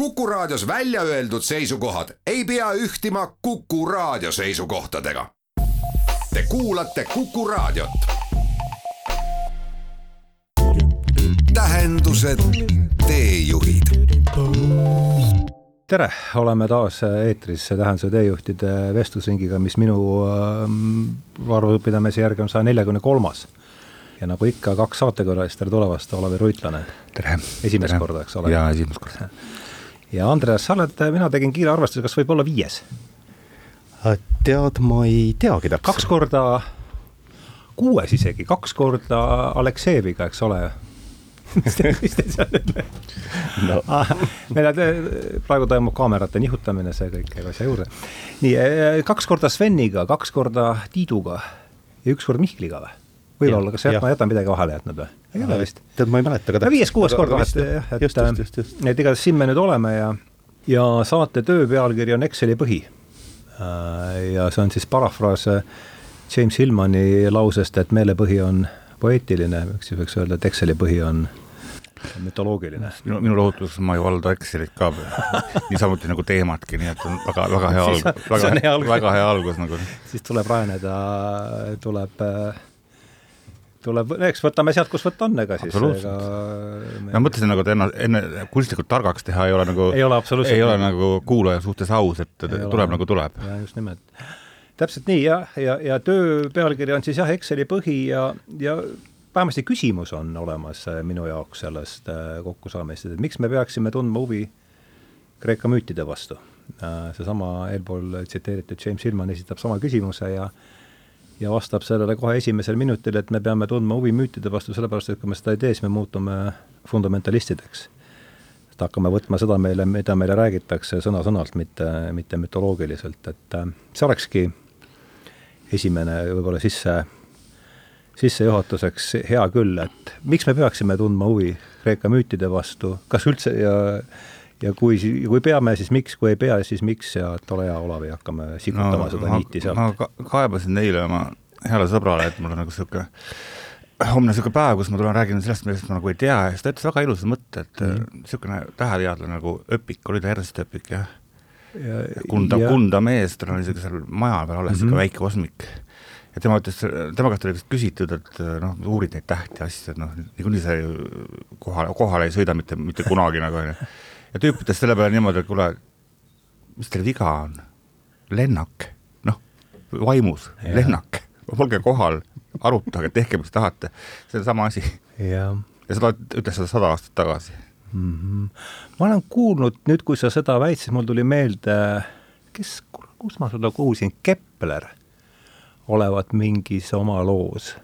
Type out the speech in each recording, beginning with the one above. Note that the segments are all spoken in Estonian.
Kuku Raadios välja öeldud seisukohad ei pea ühtima Kuku Raadio seisukohtadega. Te kuulate Kuku Raadiot. tähendused, teejuhid tere, oleme taas eetris Tähenduse teejuhtide vestlusringiga, mis minu äh, arvupidamise järgi on saja neljakümne kolmas. ja nagu ikka, kaks saatekülalist, tere tulemast, Olavi Ruitlane. tere. esimest tere. korda, eks ole? jaa, esimest korda. ja Andreas, sa oled, mina tegin kiire arvestuse, kas võib olla viies? tead, ma ei teagi täpselt. kaks korda, kuues isegi, kaks korda Aleksejeviga, eks ole mis te, mis te seal ütlete no. ah,? meil on, praegu toimub kaamerate nihutamine, see kõik käib asja juurde. nii, kaks korda Sveniga, kaks korda Tiiduga ja üks kord Mihkliga või? võib-olla, kas jah, ma jätan midagi vahele jätnud või? Ei ole vist. tead, ma ei mäleta ka täpselt. viies-kuues kord vahest jah, et, just, just, just, just. et igatahes siin me nüüd oleme ja, ja saate töö pealkiri on Exceli põhi. ja see on siis parafraas James Hillmani lausest, et meelepõhi on poeetiline, eks siis võiks öelda, et Exceli põhi on mütoloogiline. minu, minu lohutus, ma ei valda Excelit ka niisamuti nagu teematki, nii et on väga, väga hea algus, väga, väga hea algus nagu. siis tuleb rajaneda, tuleb, tuleb, eks võtame sealt, kus võtta on, ega siis. Absoluutselt. ma mõtlesin nagu, et enne, enne kunstlikult targaks teha ei ole nagu, ei ole absoluutselt. ei ole nagu kuulaja suhtes aus, et Ei ole. tuleb nagu tuleb. ja just nimelt. täpselt nii jah, ja, ja, ja töö pealkiri on siis jah, Exceli põhi ja, ja vähemasti küsimus on olemas äh, minu jaoks sellest äh, kokkusaamisest, et miks me peaksime tundma huvi Kreeka müütide vastu. seesama eelpool tsiteeritud James Hillman esitab sama küsimuse ja ja vastab sellele kohe esimesel minutil, et me peame tundma huvi müütide vastu, sellepärast et kui me seda ei tee, siis me muutume fundamentalistideks. et hakkame võtma seda meile, mida meile räägitakse sõna-sõnalt, mitte, mitte mütoloogiliselt, et äh, see olekski esimene võib-olla sisse, sissejuhatuseks hea küll, et miks me peaksime tundma huvi Kreeka müütide vastu, kas üldse ja ja kui, kui peame, siis miks, kui ei pea, siis miks ja et ole hea, Olavi, hakkame sikutama no, seda niiti sealt. ma ka, kaebasin eile oma heale sõbrale, et mul on nagu niisugune homne niisugune päev, kus ma tulen räägin sellest, millest ma nagu ei tea ja siis ta ütles väga ilusa mõtte, et mm. täheteadlane nagu Öpik, oli ta Ernst Öpik, jah? Kunda, Kunda mees, tal oli isegi seal maja peal alles mm -hmm. väike kosmik. ja tema ütles, tema käest oli vist küsitud, et noh, uurid neid tähti ja asju, et noh, niikuinii sa ju kohale, kohale ei sõida mitte, mitte kunagi nagu onju. Ja tüüp ütles selle peale niimoodi, et kuule, mis teil viga on? lennak, noh, vaimus, lennak, olge kohal, arutage, tehke, mis tahate, see on sama asi. ja, seda ütles seda sada aastat tagasi mm. -hmm. ma olen kuulnud nüüd, kui sa seda väitsid, mul tuli meelde, kes, kus ma seda kuulsin, Kepler olevat mingis oma loos.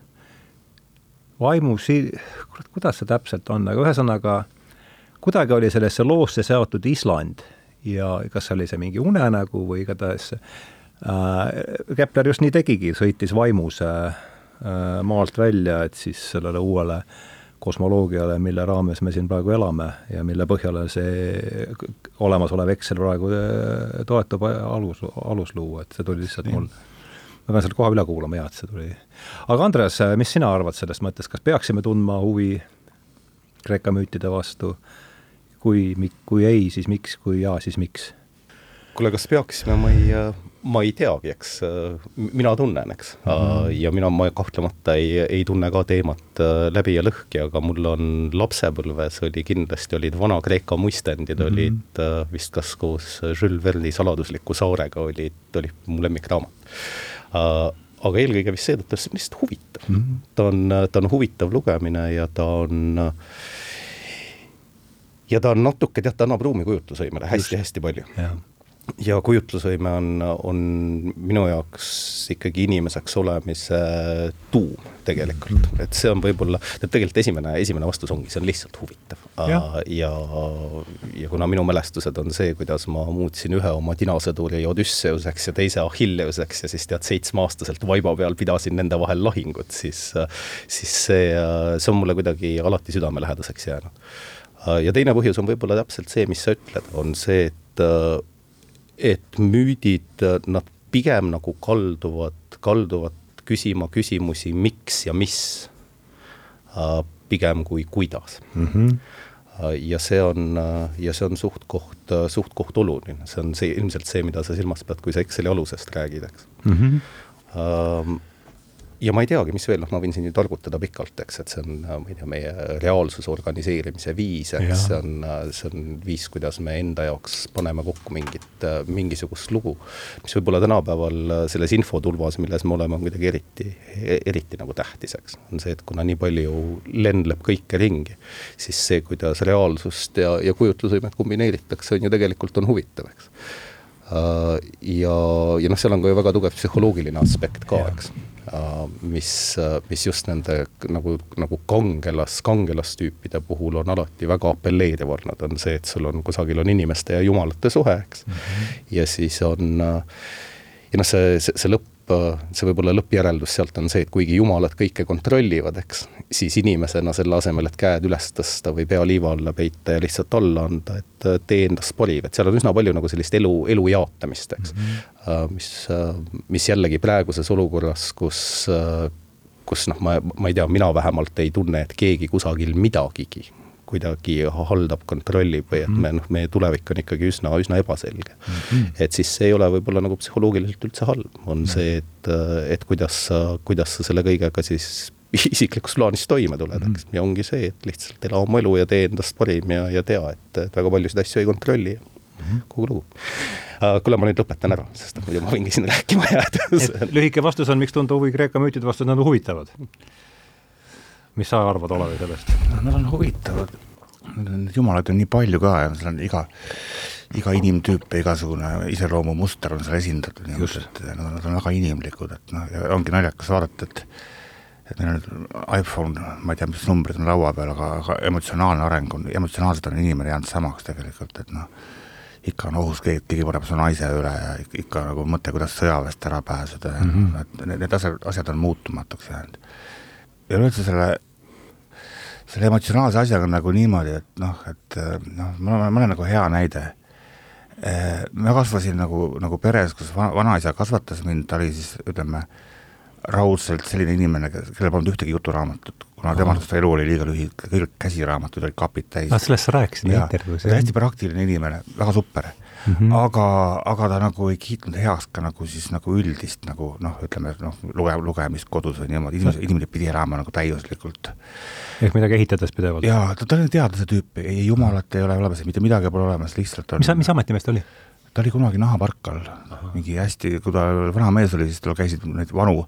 vaimusi, kurat, kuidas see täpselt on, aga ühesõnaga kuidagi oli sellesse loosse seotud Island ja kas oli see mingi unenägu või igatahes äh, Kepler just nii tegigi, sõitis vaimus äh, maalt välja, et siis sellele uuele kosmoloogiale, mille raames me siin praegu elame ja mille põhjale see olemasolev Excel praegu äh, toetub, alus, alus luua, et see tuli lihtsalt mul, ma pean selle koha üle kuulama, hea, et see tuli. aga Andres, mis sina arvad sellest mõttest, kas peaksime tundma huvi Kreeka müütide vastu, kui, kui ei, siis miks, kui jaa, siis miks? kuule, kas peaksime, ma ei, ma ei teagi, eks, mina tunnen, eks mm, -hmm. ja mina, ma kahtlemata ei, ei tunne ka teemat äh, läbi ja lõhki, aga mul on lapsepõlves oli kindlasti, olid Vana-Kreeka muistendid mm, -hmm. olid äh, vist kas koos Jules Verne'i Saladusliku saarega olid, oli mu lemmikraamat uh, aga eelkõige vist seetõttu, et see on lihtsalt huvitav mm. -hmm. ta on, ta on huvitav lugemine ja ta on ja ta on natuke, tead, ta annab ruumi kujutlusvõimele hästi-hästi palju. ja kujutlusvõime on, on minu jaoks ikkagi inimeseks olemise tuum tegelikult. Mm, et see on võib-olla, tegelikult esimene, esimene vastus ongi, see on lihtsalt huvitav. ja, ja, ja kuna minu mälestused on see, kuidas ma muutsin ühe oma dinasõduri Odüsseuseks ja teise Achilleuseks ja siis tead, seitsmeaastaselt vaiba peal pidasin nende vahel lahingut, siis, siis see, see on mulle kuidagi alati südamelähedaseks jäänud ja teine põhjus on võib-olla täpselt see, mis sa ütled, on see, et, et müüdid, nad pigem nagu kalduvad, kalduvad küsima küsimusi, miks ja mis, pigem kui kuidas mm. -hmm. ja see on, ja see on suht-koht, suht-koht oluline, see on see, ilmselt see, mida sa silmas pead, kui sa Exceli alusest räägid, eks mm. -hmm ja ma ei teagi, mis veel, noh, ma võin siin ju targutada pikalt, eks, et see on, ma ei tea, meie reaalsuse organiseerimise viis, eks, see on, see on viis, kuidas me enda jaoks paneme kokku mingit, mingisugust lugu, mis võib-olla tänapäeval selles infotulvas, milles me oleme, on kuidagi eriti, eriti nagu tähtis, eks. on see, et kuna nii palju lendleb kõike ringi, siis see, kuidas reaalsust ja, ja kujutlusvõimet kombineeritakse, on ju tegelikult, on huvitav, eks ja, ja noh, seal on ka ju väga tugev psühholoogiline aspekt ka, eks Äh, mis, äh, mis just nende nagu, nagu kangelas, kangelastüüpide puhul on alati väga apelleeriv olnud, on see, et sul on kusagil on inimeste ja jumalate suhe, eks mm. -hmm. ja siis on äh, ja noh, see, see, see lõpp see võib-olla lõppjäreldus sealt on see, et kuigi jumalad kõike kontrollivad, eks, siis inimesena selle asemel, et käed üles tõsta või pea liiva alla peita ja lihtsalt alla anda, et tee endast pariv, et seal on üsna palju nagu sellist elu, elu jaotamist, eks mm. -hmm. mis, mis jällegi praeguses olukorras, kus kus noh, ma, ma ei tea, mina vähemalt ei tunne, et keegi kusagil midagigi kuidagi haldab, kontrollib või et me noh, meie tulevik on ikkagi üsna, üsna ebaselge mm. -hmm. et siis see ei ole võib-olla nagu psühholoogiliselt üldse halb, on mm -hmm. see, et, et kuidas sa, kuidas sa selle kõigega siis isiklikus plaanis toime tuled mm, -hmm. ja ongi see, et lihtsalt ela oma elu ja tee endast parim ja, ja tea, et, et väga paljusid asju ei kontrolli mm -hmm. kogu lugu uh,. kuule, ma nüüd lõpetan ära, sest muidu ma võingi siin rääkima jääda lühike vastus on, miks tunda huvi Kreeka müütide vastu, nad on huvitavad mis sa arvad, Olavi, sellest? Nad on huvitavad, jumalaid on nii palju ka ja seal on iga, iga inimtüüp ja igasugune iseloomumuster on seal esindatud, niimoodi, et nad, nad on väga inimlikud, et noh, ongi naljakas vaadata, et et meil on iPhone, ma ei tea, mis numbrid on laua peal, aga, aga emotsionaalne areng on, emotsionaalselt on inimene jäänud samaks tegelikult, et noh, ikka on ohus keegi, keegi paneb su naise üle ja ikka nagu mõte, kuidas sõjaväest ära pääseda ja mm -hmm. et need, need asjad, asjad on muutumatuks jäänud. ja üleüldse selle selle emotsionaalse asjaga nagu niimoodi, et noh, et noh, ma olen, ma olen nagu hea näide. ma kasvasin nagu, nagu peres, kus va-, vanaisa kasvatas mind, ta oli siis ütleme, raudselt selline inimene, kellel polnud ühtegi juturaamatut, kuna tema arust elu oli liiga lühike, kõik käsiraamatud olid kapid täis. no sellest sa rääkisid intervjuus. hästi praktiline inimene, väga super mm. -hmm. aga, aga ta nagu ei kiitnud heaks ka nagu siis nagu üldist nagu noh, ütleme noh, luge-, lugemist kodus või niimoodi, inimesed, inimene pidi elama nagu täiuslikult. ehk midagi ehitades pidevalt? jaa, ta, ta oli teadlase tüüp, ei jumalat ei ole olemas, mitte midagi pole olemas, lihtsalt on mis, mis ametimees ta oli? ta oli kunagi nahaparkal, mingi hästi, kui ta vana mees oli, siis tal käisid neid vanu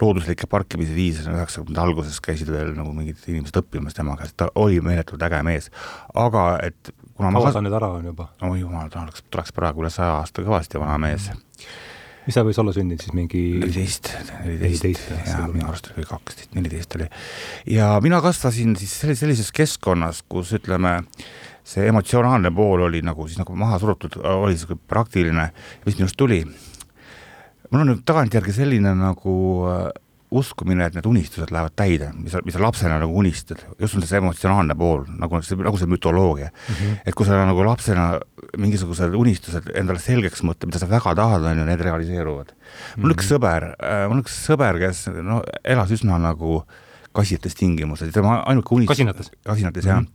looduslikke parkimise viise, üheksakümnendate alguses käisid veel nagu mingid inimesed õppimas tema käest, ta oli meeletult äge mees. aga et kuna kaua ta nüüd ära on juba? oi jumal, ta oleks, tuleks praegu üle saja aasta kõvasti vana mees. mis ta võis olla sündinud siis, mingi neliteist, neliteist, jaa, minu arust oli kaksteist, neliteist oli. ja mina kasvasin siis sellises keskkonnas, kus ütleme, see emotsionaalne pool oli nagu siis nagu maha surutud, oli niisugune praktiline, mis minust tuli. mul on nüüd tagantjärgi selline nagu äh, uskumine, et need unistused lähevad täide, mis mis sa lapsena nagu unistad, just on see emotsionaalne pool, nagu see, nagu see mütoloogia mm. -hmm. et kui sa nagu lapsena mingisugused unistused endale selgeks mõtled, mida sa väga tahad, on ju, need realiseeruvad mm. -hmm. mul üks mhm. sõber, äh, mul üks sõber, kes no elas üsna nagu kasinates tingimustes, tema ainuke unistus kasinates? kasinates mm, -hmm.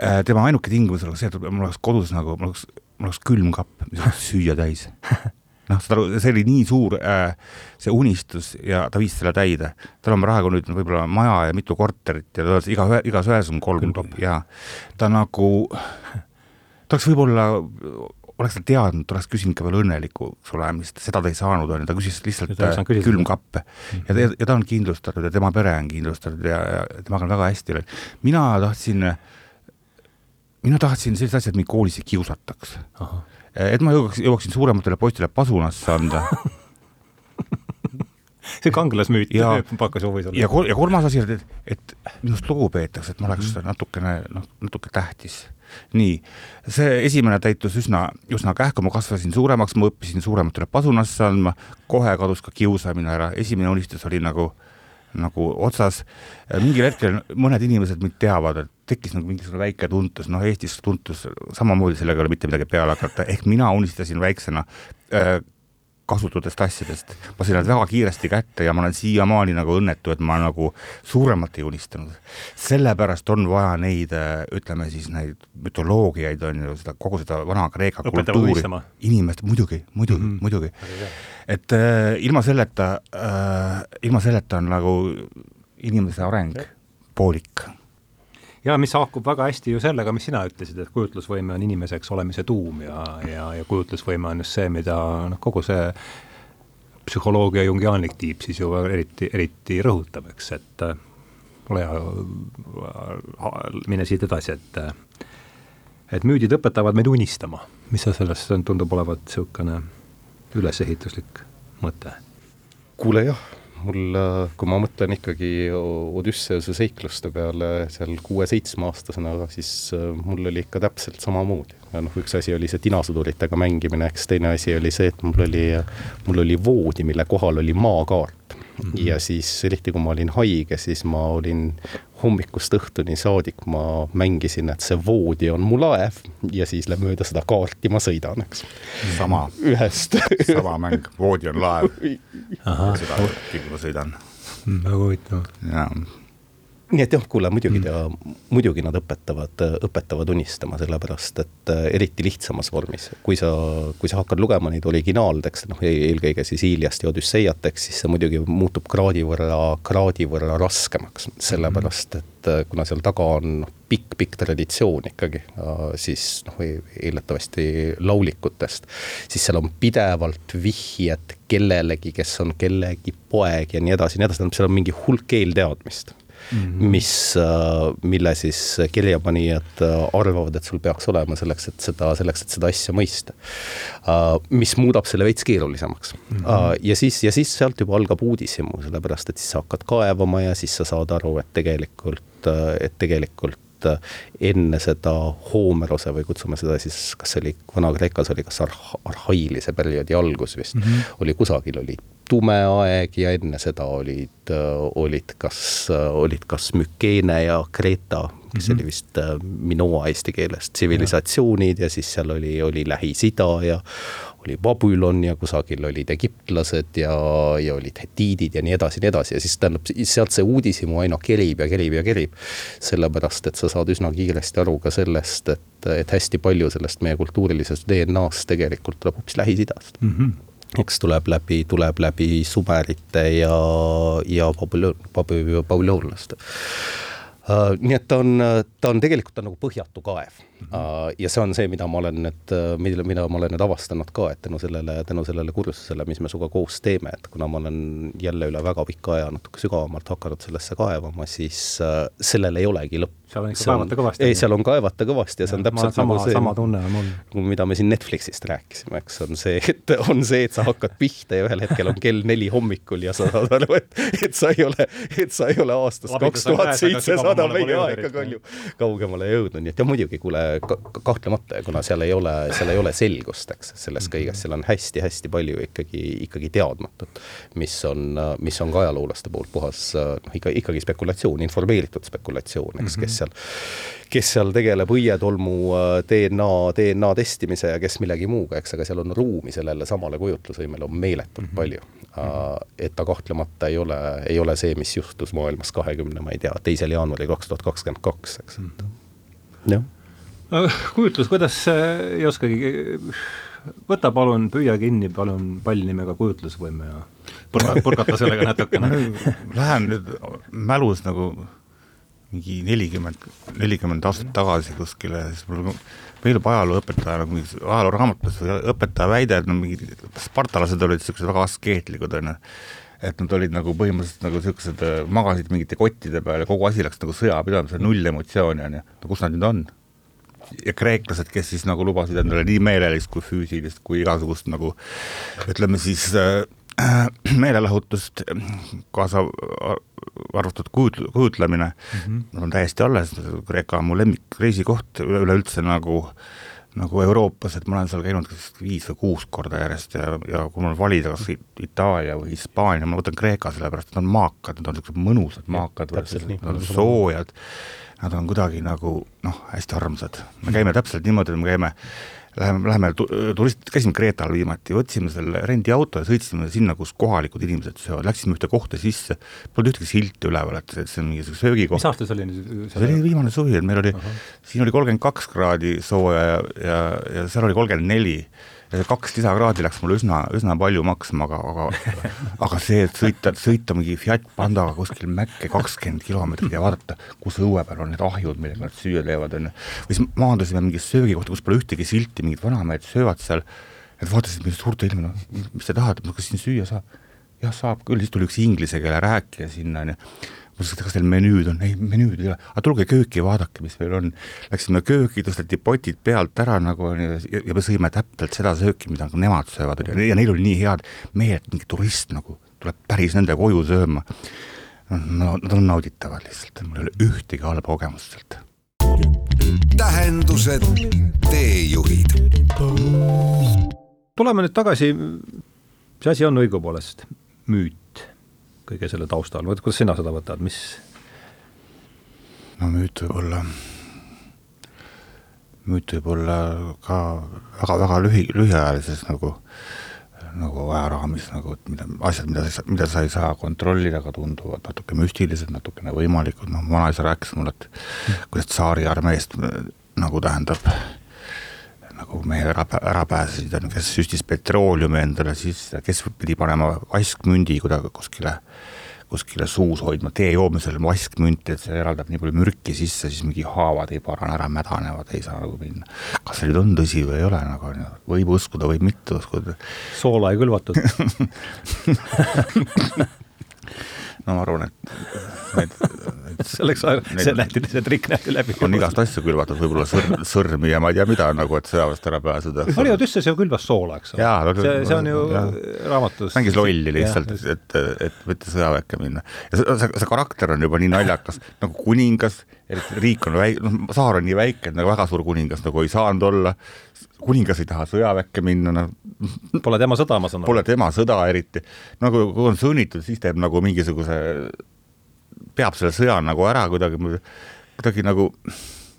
jah. Äh, tema ainuke tingimus oleks see, et mul oleks kodus nagu, mul oleks, mul oleks külmkapp, mis oleks süüa täis noh, saad aru, see oli nii suur äh, see unistus ja ta viis selle täide. tal on praegu nüüd võib-olla maja ja mitu korterit ja ta iga, igas ühes on kolm ja ta nagu, ta oleks võib-olla, oleks ta teadnud, ta oleks küsinud ka veel õnnelikuks olemist, seda ta ei saanud, on ju, ta küsis lihtsalt külmkappe mm. -hmm. ja, ja ta on kindlustatud ja tema pere on kindlustatud ja, ja temaga on väga hästi. mina tahtsin, mina tahtsin sellised asjad, mind koolis ei kiusataks et ma jõuaks, jõuaksin suurematele poistele pasunasse anda see kangelasmüüt pakkas huvi sulle. ja, ja kolmas asi, et, et minust lugu peetakse, et ma oleks mm. natukene, noh, natuke tähtis. nii, see esimene täitus üsna, üsna kähku, ma kasvasin suuremaks, ma õppisin suurematele pasunasse andma, kohe kadus ka kiusamine ära, esimene unistus oli nagu nagu otsas, mingil hetkel mõned inimesed mind teavad, et tekkis nagu mingisugune väike tuntus, noh Eestis tuntus samamoodi, sellega ei ole mitte midagi peale hakata, ehk mina unistasin väiksena äh, kasututest asjadest. ma sain nad väga kiiresti kätte ja ma olen siiamaani nagu õnnetu, et ma nagu suuremat ei unistanud. sellepärast on vaja neid, ütleme siis neid mütoloogiaid on ju, seda kogu seda Vana-Kreeka kultuuri, inimest, muidugi, muidugi mm, -hmm. muidugi. et äh, ilma selleta äh,, ilma selleta on nagu inimese areng poolik ja mis haakub väga hästi ju sellega, mis sina ütlesid, et kujutlusvõime on inimeseks olemise tuum ja, ja, ja kujutlusvõime on just see, mida noh, kogu see psühholoogia jungiaanlik tiib siis ju eriti, eriti rõhutab, eks, et äh, ole hea, mine siit edasi, et äh, et müüdid õpetavad meid unistama, mis sa sellest, tundub olevat niisugune ülesehituslik mõte? kuule jah mul, kui ma mõtlen ikkagi Odüsseuse seikluste peale seal kuue-seitsmeaastasena, siis äh, mul oli ikka täpselt samamoodi. Noh, üks asi oli see tinasuduritega mängimine, eks teine asi oli see, et mul oli, mul oli voodi, mille kohal oli maakaart mm. -hmm. ja siis eriti, kui ma olin haige, siis ma olin hommikust õhtuni saadik, ma mängisin, et see voodi on mu laev ja siis mööda seda kaarti ma sõidan, eks. sama. ühest sama mäng, voodi on laev. seda ma sõidan. väga huvitav. jaa nii et jah, kuule muidugi ta mm., muidugi nad õpetavad, õpetavad unistama, sellepärast et äh, eriti lihtsamas vormis, kui sa, kui sa hakkad lugema neid originaaltekste, noh eelkõige siis Iliast ja Odüsseiat, eks siis see muidugi muutub kraadi võrra, kraadi võrra raskemaks, sellepärast et äh, kuna seal taga on noh, pikk-pikk traditsioon ikkagi, siis noh, eeldatavasti laulikutest, siis seal on pidevalt vihjed kellelegi, kes on kellegi poeg ja nii edasi nii edasi, tähendab, seal on mingi hulk eelteadmist mm, -hmm. mis, äh, mille siis kirjapanijad äh, arvavad, et sul peaks olema selleks, et seda, selleks, et seda asja mõista. Äh, mis muudab selle veits keerulisemaks mm. -hmm. ja siis, ja siis sealt juba algab uudishimu, sellepärast et siis sa hakkad kaevama ja siis sa saad aru, et tegelikult, et tegelikult enne seda Hoomerose või kutsume seda siis, kas see oli Vana-Kreekas oli kas arh-, arhailise perioodi algus vist mm, -hmm. oli kusagil oli tume aeg ja enne seda olid, olid kas, olid kas Mükeene ja Kreeta, kes mm -hmm. oli vist äh, Minoa eesti keeles, tsivilisatsioonid ja. ja siis seal oli, oli Lähis-Ida ja oli Babylon ja kusagil olid egiptlased ja, ja olid hetiidid ja nii edasi ja nii edasi ja siis tähendab, sealt see uudishimu aina kerib ja kerib ja kerib. sellepärast, et sa saad üsna kiiresti aru ka sellest, et, et hästi palju sellest meie kultuurilisest DNA-st tegelikult tuleb hoopis Lähis-Idast mm. -hmm eks tuleb läbi, tuleb läbi sumerite ja, ja babüloon, babüloonlaste uh,. nii et ta on, ta on tegelikult, ta on nagu põhjatu kaev ja see on see, mida ma olen nüüd, mille, mida ma olen nüüd avastanud ka, et tänu sellele, tänu sellele kursusele, mis me sinuga koos teeme, et kuna ma olen jälle üle väga pika aja natuke sügavamalt hakanud sellesse kaevama, siis uh, sellel ei olegi lõppu seal on ikka kaevata kõvasti. ei, seal on kaevata kõvasti ja see on ja, täpselt sama, nagu see, sama tunne on mul. mida me siin Netflixist rääkisime, eks, on see, et on see, et sa hakkad pihta ja ühel hetkel on kell neli hommikul ja sa saad aru, et, et sa ei ole, et sa ei ole aastast kaks tuhat seitsesada meie aega palju kaugemale jõudnud, nii et ja muidugi, kuule, kahtlemata, kuna seal ei ole, seal ei ole selgust, eks, selles mhm. kõiges, seal on hästi-hästi palju ikkagi, ikkagi teadmatut, mis on, mis on ka ajaloolaste poolt puhas noh, ikka, ikkagi spekulatsioon, informeeritud spekulatsioon, eks, kes seal, kes seal tegeleb õietolmu äh, DNA, DNA testimise ja kes millegi muuga, eks, aga seal on ruumi sellele samale kujutlusvõimele on meeletult mm -hmm. palju uh,. et ta kahtlemata ei ole, ei ole see, mis juhtus maailmas kahekümne, ma ei tea, teisel jaanuaril kaks tuhat kakskümmend kaks, eks mm, -hmm. Jah kujutlus, kuidas ei oskagi, võta palun, püüa kinni palun pall nimega kujutlusvõime ja purka, purkata sellega natukene Lähen nüüd mälus nagu mingi nelikümmend, nelikümmend aastat tagasi kuskile, siis mul meeldib ajalooõpetaja nagu mingis ajalooraamatutes õpetaja väide, et no mingid spartalased olid niisugused väga askeetlikud, on ju. et nad olid nagu põhimõtteliselt nagu niisugused, magasid mingite kottide peal ja kogu asi läks nagu sõjapidamisele, null emotsiooni, on ju. no kus nad nüüd on? Ja kreeklased, kes siis nagu lubasid endale nii meelelist kui füüsilist kui igasugust nagu ütleme siis äh, meelelahutust, kaasa arvatud kujut-, kujutlemine mm, -hmm. on täiesti alles, Kreeka on mu lemmikreisikoht üleüldse nagu nagu Euroopas, et ma olen seal käinud vist viis või kuus korda järjest ja, ja kui mul valida kas Itaalia või Hispaania, ma võtan Kreeka, sellepärast et nad on maakad, nad on niisugused mõnusad maakad, nad on soojad, nad on kuidagi nagu noh, hästi armsad. me käime täpselt niimoodi, et me käime läheme, läheme turist, käisime Kreetal viimati, võtsime selle rendiauto ja sõitsime sinna, kus kohalikud inimesed söövad, läksime ühte kohta sisse, polnud ühtegi silti üleval, et see on mingisugune söögikoht. mis aasta see oli? see oli viimane suvi, et meil oli siin oli kolmkümmend kaks kraadi sooja ja, ja, ja seal oli kolmkümmend neli ja see kaks lisakraadi läks mulle üsna, üsna palju maksma, aga, aga aga see, et sõita, sõita mingi Fiat Pandaga kuskil Mäkke kakskümmend kilomeetrit ja vaadata, kus õue peal on need ahjud, millega nad süüa teevad, on ju. või siis maandusime mingisse söögikohta, kus pole ühtegi silti, mingid vanamehed söövad seal, et vaatasid mind suurte ilma, no mis te tahate, kas siin süüa saab? jah, saab küll, siis tuli üks inglise keele rääkija sinna, on ju ma ütlesin, et kas teil menüüd on, ei menüüd ei ole, aga tulge kööki ja vaadake, mis meil on. Läksime kööki, tõsteti potid pealt ära nagu ja, ja me sõime täpselt seda sööki, mida nagu nemad söövad ja, ja neil oli nii head meeled, mingi turist nagu tuleb päris nende koju sööma. no nad on nauditavad lihtsalt, mul ei ole ühtegi halba kogemust sealt. tähendused, teejuhid. tuleme nüüd tagasi, mis asi on õigupoolest müüt? Kõige selle taustal, kuidas sina seda võtad, mis? no müüt võib olla, müüt võib olla ka väga-väga lühi, lühiajalises nagu, nagu ajaraamis nagu, et mida, asjad, mida mida sa ei saa kontrollida, aga tunduvad natuke müstilised, natukene võimalikud, noh, vanaisa rääkis mulle, et kuidas tsaari armeest nagu tähendab nagu mehed ära, ära pääsesid, on kes süstis petrooleumi endale sisse, kes pidi panema vaskmündi kuidagi kuskile kuskile suus hoidma tee joomisel vaskmünti, et see eraldab nii palju mürki sisse, siis mingi haavad ei parane ära, mädanevad, ei saa nagu minna. kas see nüüd on tõsi või ei ole, nagu võib uskuda, võib mitte uskuda. soola ei külvatud no ma arvan, et selleks see nähti, see trikk nähti läbi. on igast asju külvatud, võib-olla sõrm, sõrmi ja ma ei tea mida nagu, et sõjaväest ära pääseda. Harju Tüsses ju külvas soola, eks ole. see, see on ju ja. raamatus. mängis lolli lihtsalt, et, et, et mitte sõjaväkke minna. ja see, see, see karakter on juba nii naljakas, nagu kuningas, et riik on väike, noh, saar on nii väike, et nagu väga suur kuningas nagu ei saanud olla, kuningas ei taha sõjaväkke minna, noh. Pole tema sõda, ma saan aru. Pole tema sõda eriti. nagu kui on sunnitud, siis teeb nagu mingisuguse peab selle sõja nagu ära kuidagi, kuidagi nagu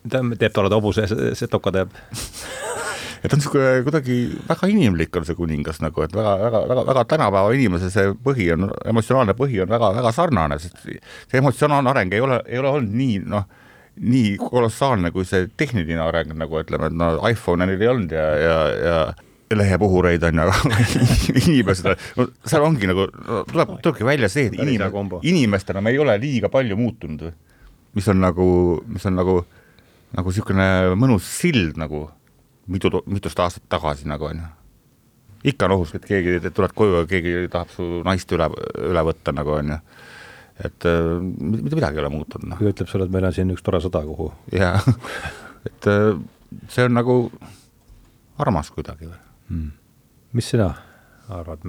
ta teeb tolled hobuse, setoka teeb. Et on niisugune kuidagi väga inimlik on see kuningas nagu, et väga, väga, väga, väga tänapäeva inimese see põhi on, emotsionaalne põhi on väga, väga sarnane, sest see emotsionaalne areng ei ole, ei ole olnud nii noh, nii kolossaalne kui see tehniline areng, nagu ütleme, et no iPhone'e neil ei olnud ja, ja, ja lehepuhureid on ju, aga inimesed, no seal ongi nagu no,, tuleb, tulebki välja see, et inim, inimestena me ei ole liiga palju muutunud. mis on nagu, mis on nagu, nagu niisugune mõnus sild nagu mitu, mitust aastat tagasi nagu on ju. ikka on ohus, et keegi, tuled koju ja keegi tahab su naist üle, üle võtta nagu on ju et äh, mitte midagi ei ole muutunud, noh. ütleb sulle, et meil on siin üks tore sõda, kuhu. jaa, et äh, see on nagu armas kuidagi või mm.. mis sina arvad?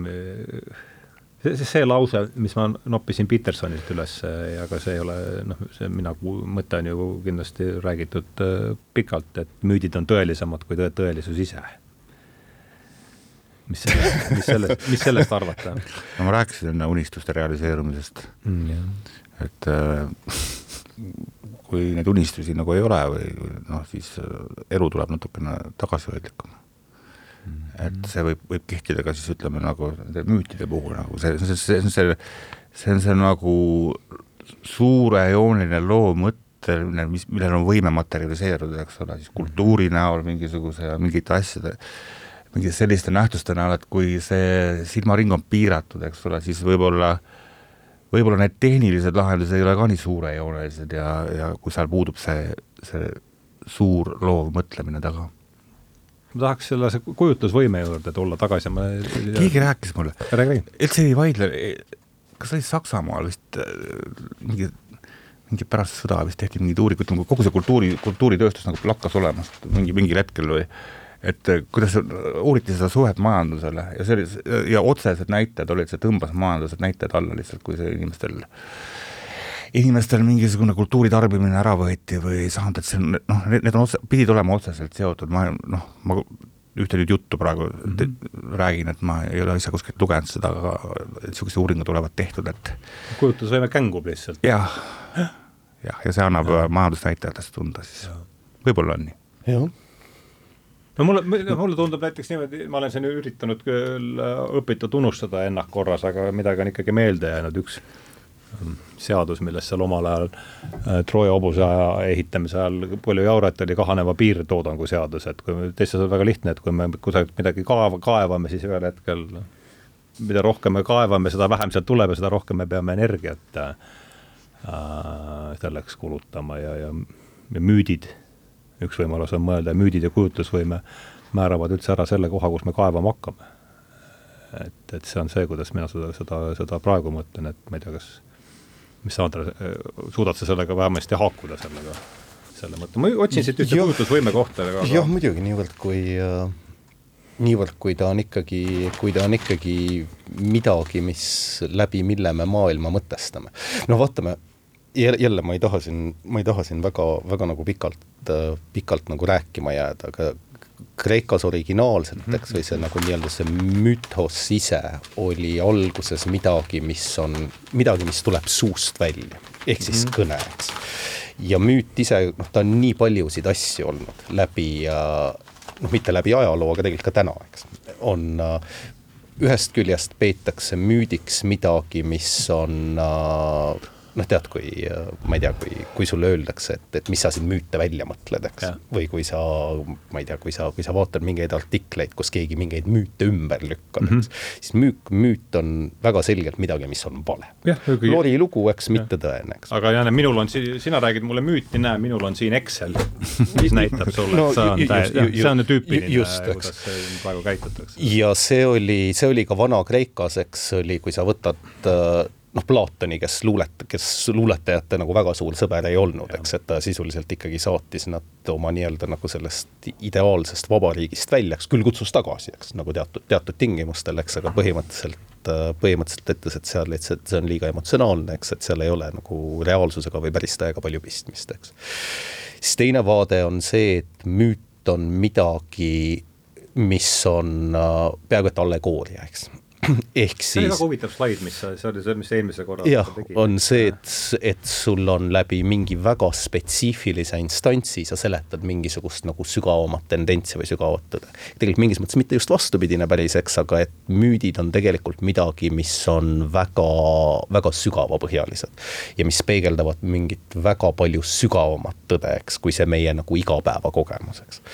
see, see lause, mis ma noppisin Petersonilt üles ja ka see ei ole noh, see mina, mõte on ju kindlasti räägitud äh, pikalt, et müüdid on tõelisemad kui tõe, tõelisus ise. mis sellest, mis sellest, mis sellest arvata? no ma rääkisin enne unistuste realiseerumisest mm,. et äh, kui neid unistusi nagu ei ole või noh, siis elu tuleb natukene tagasihoidlikum et see võib, võib kehtida ka siis ütleme nagu müütide puhul nagu. See, see, see, on see, see on see nagu suurejooneline loo mõtteline, mis, millel on võime materialiseeruda, eks ole, siis kultuuri näol mingisuguse ja mingite asjade, mingite selliste nähtuste näol, et kui see silmaring on piiratud, eks ole, siis võib-olla võib-olla need tehnilised lahendused ei ole ka nii suurejoonelised ja, ja kui seal puudub see, see suur loov mõtlemine taga ma tahaks selle kujutlusvõime juurde tulla tagasi, ma keegi rääkis mulle, üldse ei vaidle, kas oli Saksamaal vist äh, mingi, mingi pärast sõda vist tehti mingeid uuringuid, kogu see kultuuri, kultuuritööstus nagu lakkas olemast mingi, mingil hetkel või et äh, kuidas uuriti seda suhet majandusele ja see oli, ja otsesed näitajad olid, see tõmbas majandused näitajad alla lihtsalt, kui see inimestel inimestel mingisugune kultuuri tarbimine ära võeti või ei saanud, et see on noh, need on otse, pidid olema otseselt seotud, ma noh, ma ühte nüüd juttu praegu mm -hmm. räägin, et ma ei ole ise kuskilt lugenud seda, aga niisugused uuringud olevat tehtud, et kujutlusvõime kängub lihtsalt. jah, jah, ja see annab ja. majandusnäitajatest tunda siis, võib-olla on nii. jah no mulle, mulle tundub näiteks niimoodi, ma olen siin üritanud küll äh, õpitud unustada ennast korras, aga midagi on ikkagi meelde jäänud, üks seadus, millest seal omal ajal äh, Trooja hobuse aja ehitamise ajal palju jaurati, oli kahaneva piirtoodangu seadus, et kui teistes on väga lihtne, et kui me kusagilt midagi kaeva, kaevame, siis ühel hetkel mida rohkem me kaevame, seda vähem sealt tuleb ja seda rohkem me peame energiat äh, selleks kulutama ja, ja, ja müüdid üks võimalus on mõelda müüdid ja kujutlusvõime määravad üldse ära selle koha, kus me kaevama hakkame. et, et see on see, kuidas mina seda, seda, seda praegu mõtlen, et ma ei tea, kas, mis sa, Andres, suudad sa sellega vähemasti haakuda sellega, selle mõtte, ma otsin siit ühte kujutlusvõime kohta. jah, muidugi, niivõrd kui äh niivõrd, kui ta on ikkagi, kui ta on ikkagi midagi, mis läbi mille me maailma mõtestame. no vaatame, jälle ma ei taha siin, ma ei taha siin väga, väga nagu pikalt, pikalt nagu rääkima jääda, aga Kreekas originaalselt, eks, või see nagu nii-öelda see mütos ise oli alguses midagi, mis on, midagi, mis tuleb suust välja, ehk siis mm -hmm. kõne, eks. ja müüt ise, noh, ta on nii paljusid asju olnud läbi noh, mitte läbi ajaloo, aga tegelikult ka täna, eks, on ühest küljest peetakse müüdiks midagi, mis on äh, noh, tead, kui ma ei tea, kui, kui sulle öeldakse, et, et mis sa siin müüte välja mõtled, eks. või kui sa, ma ei tea, kui sa, kui sa vaatad mingeid artikleid, kus keegi mingeid müüte ümber lükkab mm, -hmm. siis müük, müüt on väga selgelt midagi, mis on vale. Lori lugu, eks, mitte tõene, eks. aga Jane, minul on sina räägid mulle müüti, näe, minul on siin Excel, mis näitab sulle no,, et see on täiesti, see on tüüpiline, kuidas praegu käitutakse. ja see oli, see oli ka Vana-Kreekas, eks, oli, kui sa võtad äh, noh, Platoni, kes luulet-, kes luuletajate nagu väga suur sõber ei olnud, eks, et ta sisuliselt ikkagi saatis nad oma nii-öelda nagu sellest ideaalsest vabariigist välja, eks küll kutsus tagasi, eks, nagu teatud, teatud tingimustel, eks, aga põhimõtteliselt põhimõtteliselt ütles, et seal lihtsalt see on liiga emotsionaalne, eks, et seal ei ole nagu reaalsusega või päris tõega palju pistmist, eks. siis teine vaade on see, et müüt on midagi, mis on äh, peaaegu et allegooria, eks ehk siis. see oli väga huvitav slaid, mis sa, see oli see, mis eelmise korra jah, on see, et, et sul on läbi mingi väga spetsiifilise instantsi, sa seletad mingisugust nagu sügavamat tendentsi või sügavat tõde. tegelikult mingis mõttes mitte just vastupidine päris, eks, aga et müüdid on tegelikult midagi, mis on väga, väga sügavapõhjalised. ja mis peegeldavad mingit väga palju sügavamat tõde, eks, kui see meie nagu igapäevakogemus, eks.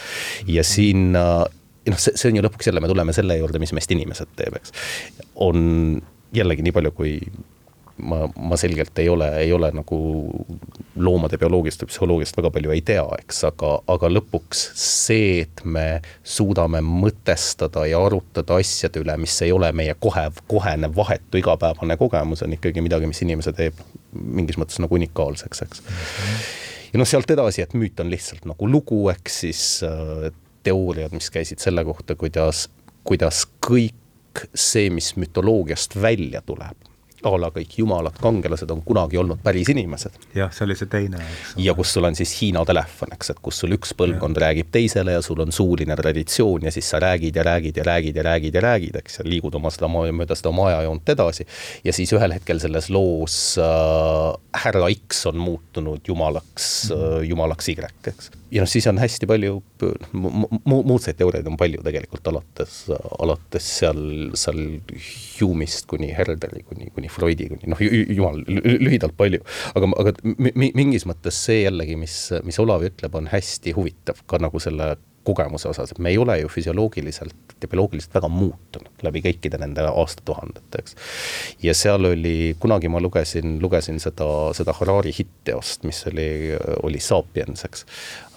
ja siin noh, see, see on ju lõpuks jälle, me tuleme selle juurde, mis meist inimesed teeb, eks. on jällegi nii palju, kui ma, ma selgelt ei ole, ei ole nagu loomade bioloogiast või psühholoogiast väga palju ei tea, eks, aga, aga lõpuks see, et me suudame mõtestada ja arutada asjade üle, mis ei ole meie kohe, kohene, vahetu igapäevane kogemus, on ikkagi midagi, mis inimese teeb mingis mõttes nagu unikaalseks, eks. ja noh, sealt edasi, et müüt on lihtsalt nagu lugu, eks siis äh, teooriad, mis käisid selle kohta, kuidas, kuidas kõik see, mis mütoloogiast välja tuleb a la kõik jumalad, kangelased on kunagi olnud päris inimesed. jah, see oli see teine, ja kus sul on siis Hiina telefon, eks, et kus sul üks põlvkond ja. räägib teisele ja sul on suuline traditsioon ja siis sa räägid ja räägid ja räägid ja räägid ja räägid, eks, ja liigud oma seda mööda seda oma ajajoont edasi. ja siis ühel hetkel selles loos äh, härra X on muutunud jumalaks mm, -hmm. äh, jumalaks Y, eks. Ja noh, siis on hästi palju mu-, muudseid teooriaid on palju tegelikult, alates, alates seal, seal Hume'ist kuni Herderi, kuni, kuni Freudi, kuni noh, jumal, lühidalt palju. aga, aga mingis mõttes see jällegi, mis, mis Olav ütleb, on hästi huvitav ka nagu selle kogemuse osas, et me ei ole ju füsioloogiliselt ja bioloogiliselt väga muutunud läbi kõikide nende aastatuhandete, eks. ja seal oli, kunagi ma lugesin, lugesin seda, seda Harari hitt-teost, mis oli, oli Sapiens, eks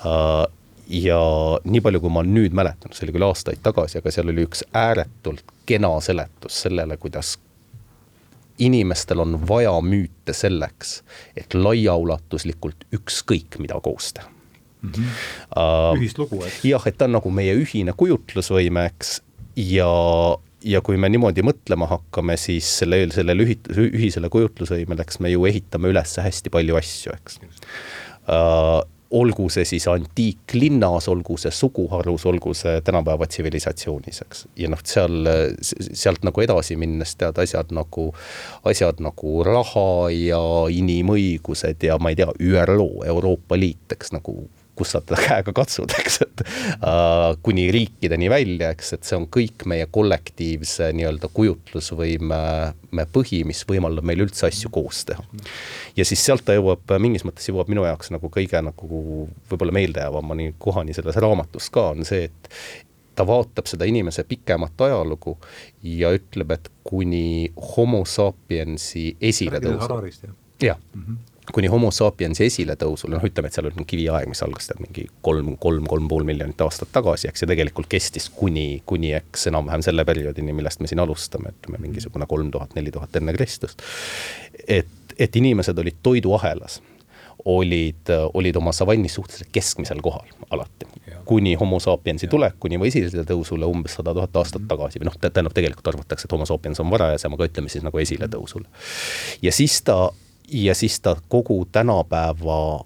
uh, ja nii palju, kui ma nüüd mäletan, see oli küll aastaid tagasi, aga seal oli üks ääretult kena seletus sellele, kuidas inimestel on vaja müüte selleks, et laiaulatuslikult ükskõik mida koos teha mm. -hmm. Uh, ühist lugu, eks? jah, et ta on nagu meie ühine kujutlusvõime, eks, ja, ja kui me niimoodi mõtlema hakkame, siis selle, sellele ühisele kujutlusvõimele, eks me ju ehitame üles hästi palju asju, eks uh, olgu see siis antiiklinnas, olgu see suguharus, olgu see tänapäeva tsivilisatsioonis, eks. ja noh, seal, sealt nagu edasi minnes tead asjad nagu, asjad nagu raha ja inimõigused ja ma ei tea, ÜRO, Euroopa Liit, eks nagu kus sa teda käega katsud, eks, et äh, kuni riikideni välja, eks, et see on kõik meie kollektiivse nii-öelda kujutlusvõime me põhi, mis võimaldab meil üldse asju koos teha. ja siis sealt ta jõuab, mingis mõttes jõuab minu jaoks nagu kõige nagu võib-olla meeldejäävamani kohani selles raamatus ka, on see, et ta vaatab seda inimese pikemat ajalugu ja ütleb, et kuni homo sapiensi esiletõusu. jah mm -hmm kuni homo sapiensi esiletõusule, noh, ütleme, et seal on kiviaeg, mis algas tead mingi kolm, kolm, kolm pool miljonit aastat tagasi, eks, ja tegelikult kestis kuni, kuni eks enam-vähem selle perioodini, millest me siin alustame, ütleme mingisugune kolm tuhat, neli tuhat enne Kristust. et, et inimesed olid toiduahelas, olid, olid oma savannis suhteliselt keskmisel kohal alati. kuni homo sapiensi tulekuni või esiletõusule umbes sada tuhat aastat mhm. tagasi või noh, tähendab tegelikult arvatakse, et homo sapiens on varajasem, aga ütleme siis nagu esiletõusule. ja siis ta ja siis ta kogu tänapäeva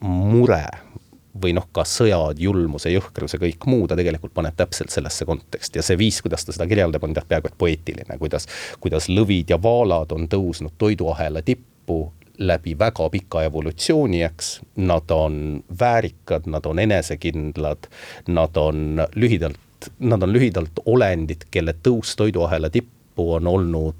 mure või noh, ka sõjad, julmuse, jõhkruse, kõik muu, ta tegelikult paneb täpselt sellesse konteksti ja see viis, kuidas ta seda kirjeldab, on tead peaaegu et poeetiline, kuidas, kuidas lõvid ja vaalad on tõusnud toiduahela tippu läbi väga pika evolutsiooni, eks. Nad on väärikad, nad on enesekindlad, nad on lühidalt, nad on lühidalt olendid, kelle tõus toiduahela tippu kasvu on olnud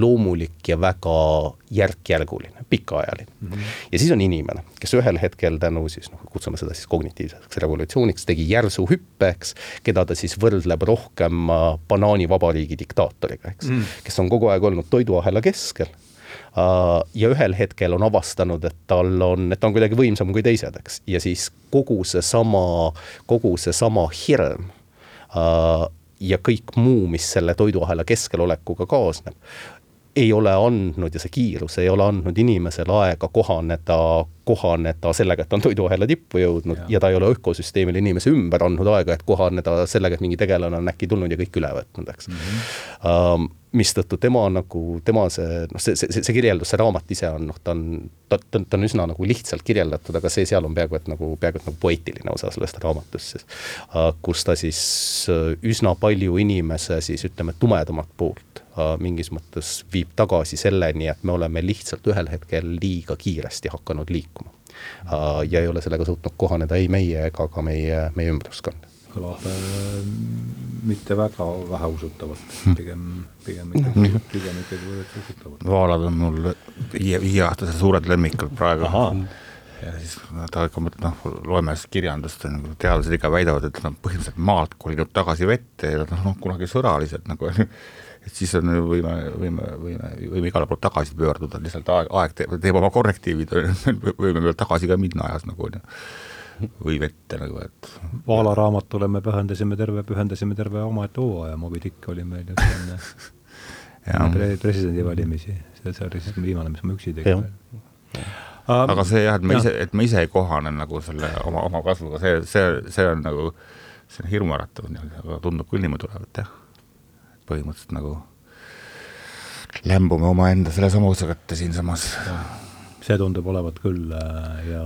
loomulik ja väga järk-järguline, pikaajaline mm. -hmm. ja siis on inimene, kes ühel hetkel tänu siis noh, kutsume seda siis kognitiivseks revolutsiooniks, tegi järsu hüppe, eks, keda ta siis võrdleb rohkem äh, banaanivabariigi diktaatoriga, eks mm, -hmm. kes on kogu aeg olnud toiduahela keskel Uh, ja ühel hetkel on avastanud, et tal on, et ta on kuidagi võimsam kui teised, eks, ja siis kogu seesama, kogu seesama hirm uh, ja kõik muu, mis selle toiduahela keskelolekuga kaasneb, ei ole andnud ja see kiirus ei ole andnud inimesele aega kohaneda, kohaneda sellega, et ta on toiduahela tippu jõudnud ja. ja ta ei ole ökosüsteemile inimese ümber andnud aega, et kohaneda sellega, et mingi tegelane on äkki tulnud ja kõik üle võtnud, eks mm. -hmm. Um, mistõttu tema nagu, tema see, noh, see, see, see kirjeldus, see raamat ise on noh, ta on, ta, ta, ta on üsna nagu lihtsalt kirjeldatud, aga see seal on peaaegu et nagu, peaaegu et nagu poeetiline osa sellest raamatust siis. kus ta siis äh, üsna palju inimese siis ütleme, tumedamat poolt mingis mõttes viib tagasi selleni, et me oleme lihtsalt ühel hetkel liiga kiiresti hakanud liikuma. Ja ei ole sellega suutnud kohaneda ei meie ega ka meie, meie ümbruskond kõlab äh, mitte väga väheusutavalt, hmm. pigem, pigem ikkagi, hmm. pigem ikkagi usutavalt. vaalad on mul viie, viieaastased suured lemmikud praegu. ja siis ta mõtleb, noh, loeme siis kirjandust, nagu teadlased ikka väidavad, et nad põhimõtteliselt maalt kolinud tagasi vette ja noh, noh kunagi sõralised nagu et siis on, võime, võime, võime, võime igale poole tagasi pöörduda, lihtsalt aeg, aeg teeb, teeb oma korrektiivid, võime veel tagasi ka minna ajas nagu on ju või vette nagu, et. Vaala raamatule me pühendasime terve, pühendasime terve omaette hooaja, Moby Dick oli meil just enne pre presidendivalimisi, see, see oli siis viimane, mis ma üksi tegin. aga see jah, et me ise, et me ise ei kohane nagu selle oma, oma kasvuga, see, see, see on nagu, see on hirmuäratav aga tundub küll niimoodi olevat jah. põhimõtteliselt nagu lämbume omaenda selle samuse kätte siinsamas see tundub olevat küll äh, ja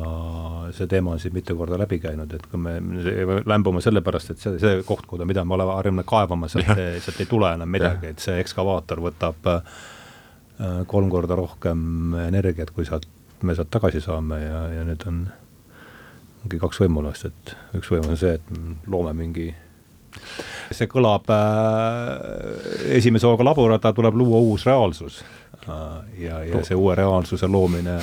see teema on siin mitu korda läbi käinud, et kui me lämbume sellepärast, et see, see koht, kuhu, mida me oleme harjunud kaevama, sealt, sealt ei tule enam midagi, et see ekskavaator võtab äh, kolm korda rohkem energiat, kui sealt, me sealt tagasi saame ja, ja nüüd on ongi kaks võimalust, et üks võimalus on see, et loome mingi see kõlab äh, esimese hooga laborada, tuleb luua uus reaalsus ja, ja see uue reaalsuse loomine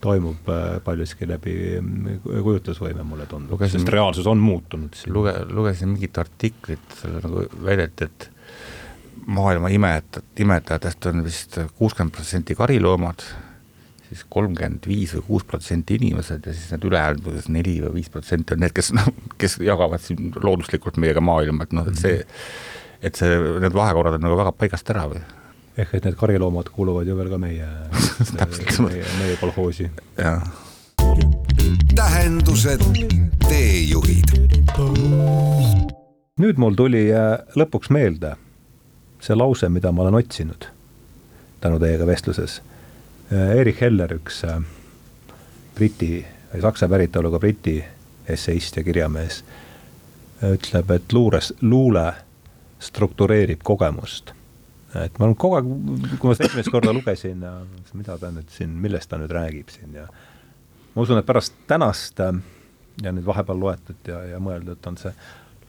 toimub äh, paljuski läbi mm, kujutlusvõime, mulle tundub, sest reaalsus on muutunud. luge-, lugesin mingit artiklit, seal nagu väideti, et maailma imetajad, imetajatest on vist kuuskümmend protsenti kariloomad, siis kolmkümmend viis või kuus protsenti inimesed ja siis need ülejäänud neli või viis protsenti on need, kes noh, kes jagavad siin looduslikult meiega maailma, et noh, et see, et see, need vahekorrad on nagu väga paigast ära või ehk et need kariloomad kuuluvad ju veel ka meie meie, meie kolhoosi. tähendused, teejuhid. nüüd mul tuli äh, lõpuks meelde see lause, mida ma olen otsinud tänu teiega vestluses. Äh, Erich Heller, üks äh, Briti, saksa päritooluga Briti esseist ja kirjamees, ütleb, et luures, luule struktureerib kogemust et ma olen kogu aeg, kui ma seda esimest korda lugesin, mida ta nüüd siin, millest ta nüüd räägib siin ja ma usun, et pärast tänast äh, ja nüüd vahepeal loetud ja, ja mõeldud, on see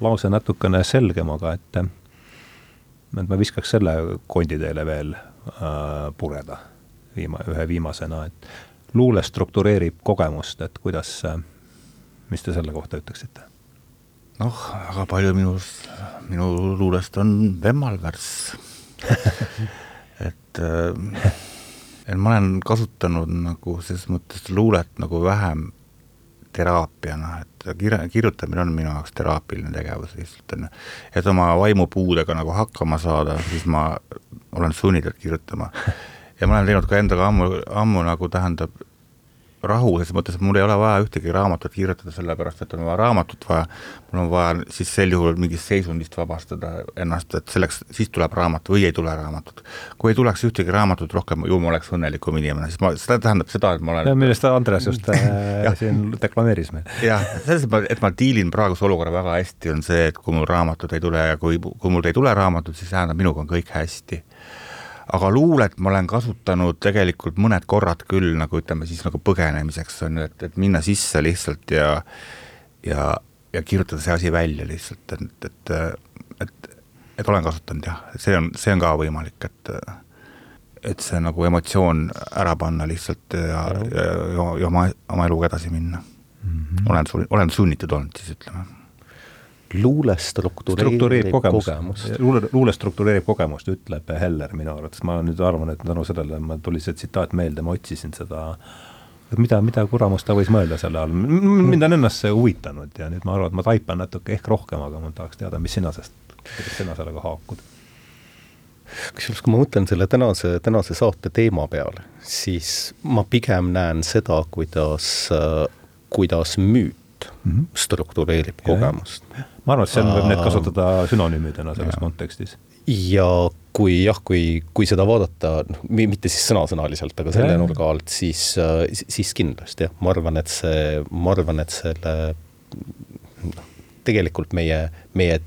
lause natukene selgem, aga et et ma viskaks selle kondi teile veel äh, pureda viima-, ühe viimasena, et luule struktureerib kogemust, et kuidas, mis te selle kohta ütleksite? noh, väga palju minust, minu luulest on vemmalvärss et, äh, et ma olen kasutanud nagu selles mõttes luulet nagu vähem teraapiana, et kir-, kirjutamine on minu jaoks teraapiline tegevus lihtsalt, on ju. et oma vaimupuudega nagu hakkama saada, siis ma olen sunnitud kirjutama. ja ma olen teinud ka endaga ammu, ammu nagu tähendab, rahu, selles mõttes, et mul ei ole vaja ühtegi raamatut kirjutada, sellepärast et on vaja raamatut vaja, mul on vaja siis sel juhul mingist seisundist vabastada ennast, et selleks, siis tuleb raamat või ei tule raamatut. kui ei tuleks ühtegi raamatut rohkem, ju ma oleks õnnelikum inimene, siis ma, seda tähendab seda, et ma olen millest Andres just äh, siin deklameeris meil. jah, selles mõttes, et ma diilin praeguse olukorra väga hästi, on see, et kui mul raamatut ei tule ja kui, kui mul ei tule raamatut, siis tähendab, minuga on kõik hästi aga luulet ma olen kasutanud tegelikult mõned korrad küll nagu ütleme siis nagu põgenemiseks on ju, et, et minna sisse lihtsalt ja ja, ja kirjutada see asi välja lihtsalt, et, et, et, et olen kasutanud jah, see on, see on ka võimalik, et et see nagu emotsioon ära panna lihtsalt ja, ja, ja, ja oma, oma eluga edasi minna mm. -hmm. olen, olen sunnitud olnud siis ütleme luule struktureerib kogemust, kogemust.. luule, luule struktureerib kogemust, ütleb Heller minu arvates, ma nüüd arvan, et tänu sellele mul tuli see tsitaat meelde, ma otsisin seda, mida, mida kuramust ta võis mõelda selle all, mind on ennast see huvitanud ja nüüd ma arvan, et ma taipan natuke ehk rohkem, aga ma tahaks teada, mis sina sest, kuidas sina sellega haakud? Kusjuures, kui ma mõtlen selle tänase, tänase saate teema peale, siis ma pigem näen seda, kuidas, kuidas müüt mm -hmm. struktureerib kogemust. ma arvan, et seal võib neid kasutada sünonüümidena selles ja. kontekstis. ja kui jah, kui, kui seda vaadata, noh, mitte siis sõnasõnaliselt, aga selle nurga alt, siis, siis kindlasti jah, ma arvan, et see, ma arvan, et selle noh, tegelikult meie, meie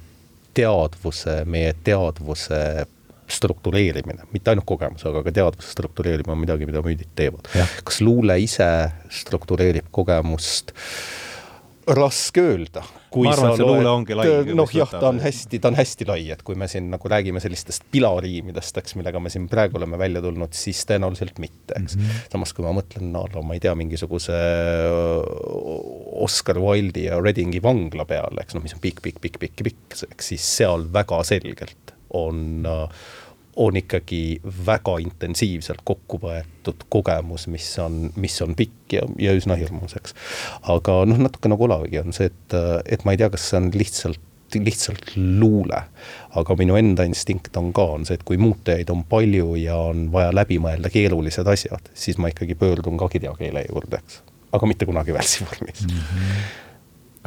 teadvuse, meie teadvuse struktureerimine, mitte ainult kogemus, aga ka teadvuse struktureerimine on midagi, mida müüdid teevad. kas luule ise struktureerib kogemust äh, raske öelda. ma arvan, et see luule ongi lai. noh jah, ta on hästi, ta on hästi lai, et kui me siin nagu räägime sellistest pilariimidest, eks, millega me siin praegu oleme välja tulnud, siis tõenäoliselt mitte, eks mm. -hmm. samas, kui ma mõtlen, no ma ei tea, mingisuguse Oscar Wilde'i ja Readingi vangla peale, eks noh, mis on pikk, pikk, pikk, pikk, pikk, eks siis seal väga selgelt on äh, on ikkagi väga intensiivselt kokku võetud kogemus, mis on, mis on pikk ja, ja üsna hirmus, eks. aga noh, natuke nagu Olavigi on see, et, et ma ei tea, kas see on lihtsalt lihtsalt luule. aga minu enda instinkt on ka, on see, et kui muutujaid on palju ja on vaja läbi mõelda keerulised asjad, siis ma ikkagi pöördun ka kirjakeele juurde, eks. aga mitte kunagi värsi vormis mm. -hmm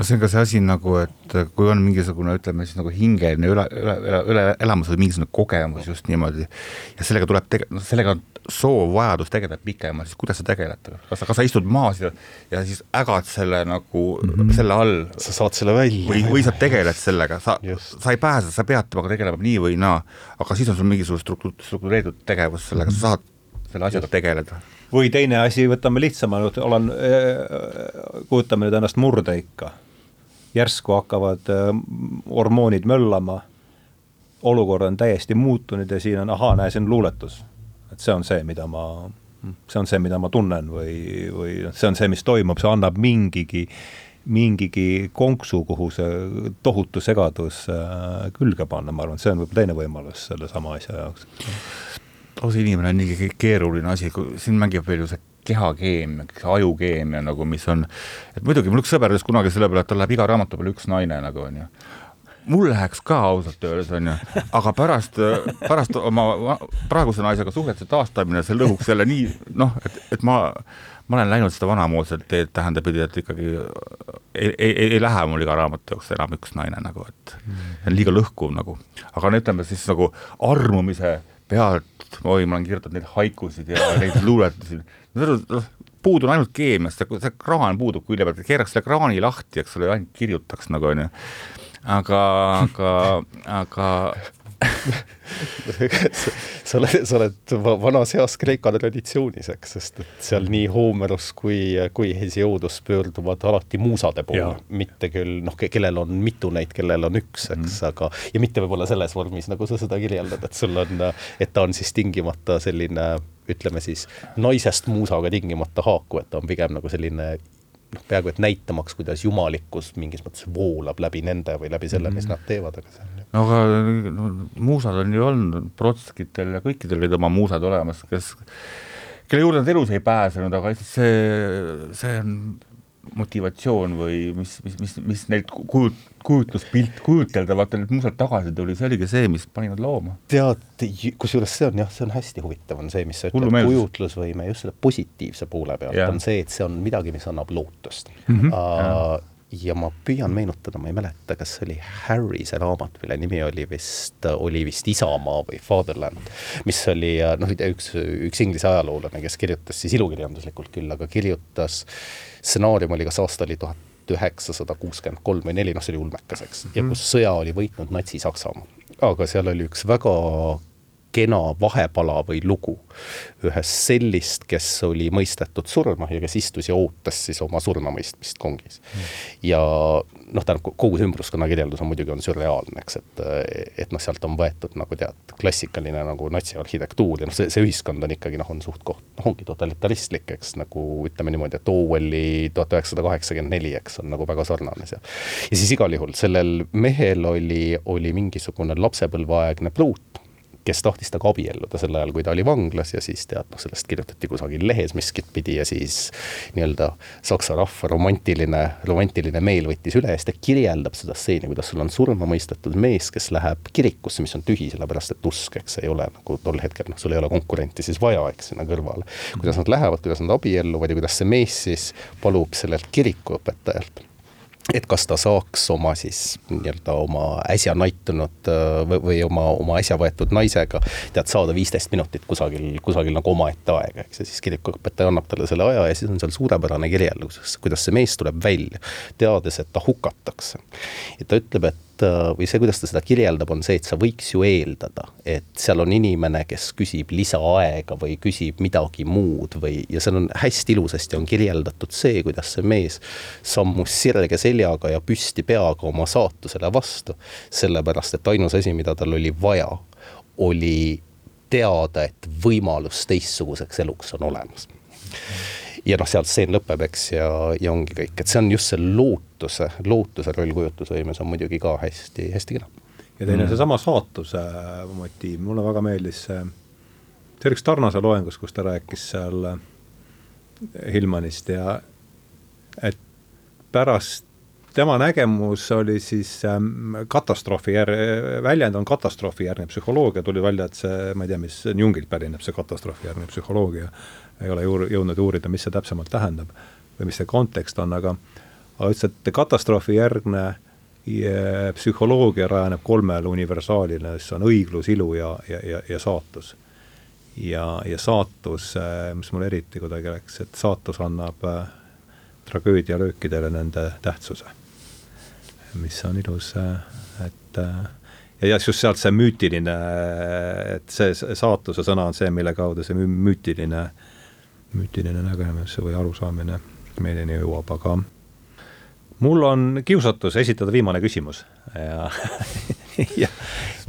see on ka see asi nagu, et kui on mingisugune, ütleme siis nagu hingeline üle, üle, üle, üle elamus või mingisugune kogemus just niimoodi ja sellega tuleb tege-, noh, sellega on soov, vajadus tegeleda pikemalt, siis kuidas sa tegeled, kas sa, kas sa istud maas ja, ja siis ägad selle nagu mm, -hmm. selle all. sa saad selle välja. või, või sa tegeled sellega, sa, sa ei pääse, sa pead temaga tegelema nii või naa, aga siis on sul mingisugune struktu-, struktureeritud tegevus sellega mm, -hmm. sa saad selle asjaga tegeleda või teine asi, võtame lihtsama, olen, äh, kujutame nüüd ennast murdeikka järsku hakkavad äh, hormoonid möllama, olukord on täiesti muutunud ja siin on, ahaa, näe, see on luuletus. et see on see, mida ma, see on see, mida ma tunnen või, või see on see, mis toimub, see annab mingigi, mingigi konksu, kuhu see tohutu segadus äh, külge panna, ma arvan, et see on võib-olla teine võimalus sellesama asja jaoks. lause inimene on nii keeruline asi, kui siin mängib veel ju see kehakeemia, ajukeemia nagu, mis on, et muidugi mul üks sõber ütles kunagi selle peale, et tal läheb iga raamatu peale üks naine nagu onju mul läheks ka ausalt öeldes, on ju, aga pärast, pärast oma praeguse naisega suhete taastamine, see lõhuks jälle nii noh, et, et ma, ma olen läinud seda vanamoodset teed, tähendab, et ikkagi ei, ei, ei lähe mul iga raamatu jaoks enam üks naine nagu, et see on liiga lõhkuv nagu. aga no ütleme siis nagu armumise pealt, oi, ma olen kirjutanud neid haikusid ja neid luuletusi puudu on ainult keemiast, see kraan puudub külje pealt, keeraks selle kraani lahti, eks ole, ainult kirjutaks nagu onju. aga, aga, aga sa oled, sa oled vanas heas Kreeka traditsioonis, eks, sest et seal nii Homerus kui, kui Hesiodus pöörduvad alati muusade poole, mitte küll noh, kellel on mitu neid, kellel on üks, eks mm., aga ja mitte võib-olla selles vormis, nagu sa seda kirjeldad, et sul on, et ta on siis tingimata selline ütleme siis naisest muusaga tingimata haaku, et ta on pigem nagu selline noh, peaaegu et näitamaks, kuidas jumalikkus mingis mõttes voolab läbi nende või läbi selle, mis mhm. nad teevad, aga see on no aga no, muusad on ju olnud, Trotskitel ja kõikidel olid oma muusad olemas, kes, kelle juurde nad elus ei pääsenud, aga see, see on motivatsioon või mis, mis, mis, mis neilt kujut-, kujutluspilt kujutelda, vaata need muusad tagasi tuli, see oligi see, mis pani nad looma. tead, kusjuures see on jah, see on hästi huvitav, on see, mis sa ütled, kujutlusvõime just selle positiivse poole pealt on see, et see on midagi, mis annab lootust mm. -hmm, uh, ja ma püüan meenutada, ma ei mäleta, kas see oli Harry see raamat, mille nimi oli vist, oli vist Isamaa või Fatherland, mis oli noh, üks, üks inglise ajaloolane, kes kirjutas siis ilukirjanduslikult küll, aga kirjutas, stsenaarium oli kas aasta oli tuhat üheksasada kuuskümmend kolm või neli, noh, see oli ulmekas, eks mm, -hmm. ja mhm. kus sõja oli võitnud Natsi-Saksamaa. aga seal oli üks väga kena vahepala või lugu ühest sellist, kes oli mõistetud surma ja kes istus ja ootas siis oma surmamõistmist kongis mm.. ja noh, tähendab kogu see ümbruskonna kirjeldus on muidugi on sürreaalne, eks, et, et noh, sealt on võetud nagu tead, klassikaline nagu natsiarhitektuur ja noh, see, see ühiskond on ikkagi noh, on suht koht, noh, ongi totalitaristlik, eks, nagu ütleme niimoodi, et Orwelli tuhat üheksasada kaheksakümmend neli, eks, on nagu väga sarnane seal. ja siis igal juhul sellel mehel oli, oli mingisugune lapsepõlveaegne pruut kes tahtis temaga abielluda sel ajal, kui ta oli vanglas ja siis tead, noh, sellest kirjutati kusagil lehes miskit pidi ja siis nii-öelda saksa rahva romantiline, romantiline meel võttis üle ja siis ta kirjeldab seda stseeni, kuidas sul on surma mõistetud mees, kes läheb kirikusse, mis on tühi, sellepärast et usk, eks ei ole nagu tol hetkel, noh, sul ei ole konkurenti siis vaja, eks, sinna kõrvale. kuidas nad lähevad, kuidas nad abielluvad ja kuidas see mees siis palub sellelt kirikuõpetajalt et kas ta saaks oma siis nii-öelda oma äsja naitunud või, või oma, oma äsja võetud naisega tead, saada viisteist minutit kusagil, kusagil nagu omaette aega, eks, ja siis kirikuõpetaja annab talle selle aja ja siis on seal suurepärane kirjeldus, kuidas see mees tuleb välja, teades, et ta hukatakse. ja ta ütleb, et Äh, või see, kuidas ta seda kirjeldab, on see, et sa võiks ju eeldada, et seal on inimene, kes küsib lisaaega või küsib midagi muud või, ja seal on hästi ilusasti on kirjeldatud see, kuidas see mees sammus sirge seljaga ja püsti peaga oma saatusele vastu. sellepärast, et ainus asi, mida tal oli vaja, oli teada, et võimalus teistsuguseks eluks on olemas ja noh, sealt stseen lõpeb, eks, ja, ja ongi kõik, et see on just see lootuse, lootuse roll kujutlusvõimes on muidugi ka hästi, hästi kena. ja teine mm. seesama saatuse motiiv, mulle väga meeldis see, see oli üks Tarnase loengus, kus ta rääkis seal Hillmanist ja et pärast tema nägemus oli siis ähm, katastroofi jär-, väljend on katastroofijärgne psühholoogia, tuli välja, et see, ma ei tea, mis Jungilt pärineb, see katastroofijärgne psühholoogia ei ole juur-, jõudnud uurida, mis see täpsemalt tähendab või mis see kontekst on, aga aga ütles, et katastroofijärgne psühholoogia rajaneb kolmele universaalile, mis on õiglus, ilu ja, ja, ja, ja saatus. ja, ja saatus, mis mulle eriti kuidagi läks, et saatus annab äh, tragöödialöökidele nende tähtsuse. mis on ilus, äh, et äh, ja just sealt see müütiline, et see saatuse sõna on see, mille kaudu see müütiline müütiline nägemus või arusaamine meieni jõuab, aga mul on kiusatus esitada viimane küsimus. Ja ja,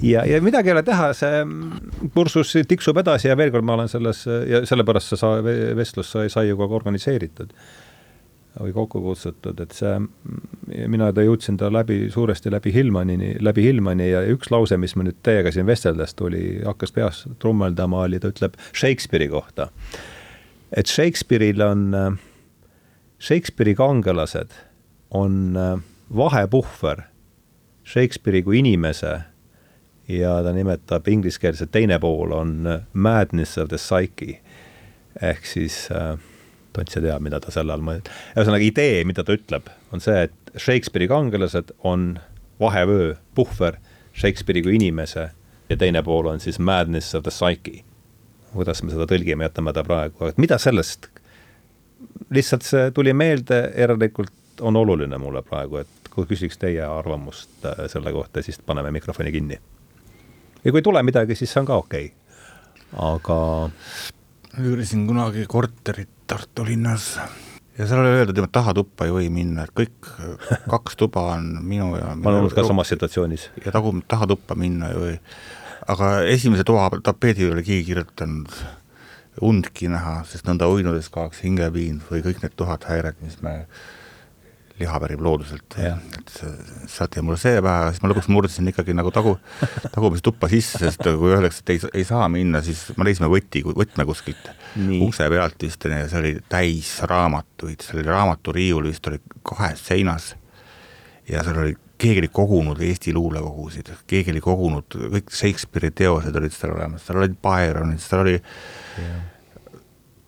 ja, ja midagi ei ole teha, see kursus tiksub edasi ja veel kord ma olen selles ja sellepärast see sa-, vestlus sai, sai ju ka organiseeritud või kokku kutsutud, et see, mina ta jõudsin ta läbi, suuresti läbi Hillmanini, läbi Hillmani ja üks lause, mis me nüüd teiega siin vesteldes tuli, hakkas peas trummeldama, oli, ta ütleb Shakespeare'i kohta. Et Shakespeare'il on, Shakespeare'i kangelased on äh, vahepuhver Shakespeare'i kui inimese ja ta nimetab ingliskeelse teine pool on äh, madness of the psyche. Ehk siis äh, Tonts teab, mida ta selle all mõtleb. ühesõnaga idee, mida ta ütleb, on see, et Shakespeare'i kangelased on vahevöö, puhver Shakespeare'i kui inimese ja teine pool on siis madness of the psyche. Kuidas me seda tõlgime, jätame ta praegu, et mida sellest, lihtsalt see tuli meelde, järelikult on oluline mulle praegu, et kui küsiks teie arvamust äh, selle kohta, siis paneme mikrofoni kinni. ja kui ei tule midagi, siis see on ka okei okay.. aga. üürisin kunagi korterit Tartu linnas ja seal oli öeldud, et tahatuppa ei või minna, et kõik kaks tuba on minu ja ma olen olnud ka samas situatsioonis. ja tagum-, tahatuppa minna ei või. aga esimese toa tapeedile oli keegi kirjutanud undki näha, sest nõnda uinudes kaoks hingepiin või kõik need tuhat häiret, mis me liha pärib looduselt, et sealt jäi mulle see pähe, siis ma lõpuks murdisin ikkagi nagu tagu, tagumise tuppa sisse, sest kui öeldakse, et ei, ei saa minna, siis me leidsime võti, võtme kuskilt Nii. ukse pealt vist see oli täis raamatuid, seal oli raamaturiiul vist oli kahes seinas. Ja seal oli, keegi oli kogunud Eesti luulekogusid, keegi oli kogunud, kõik Shakespeare'i teosed olid seal olemas, seal olid Byronid, seal oli ja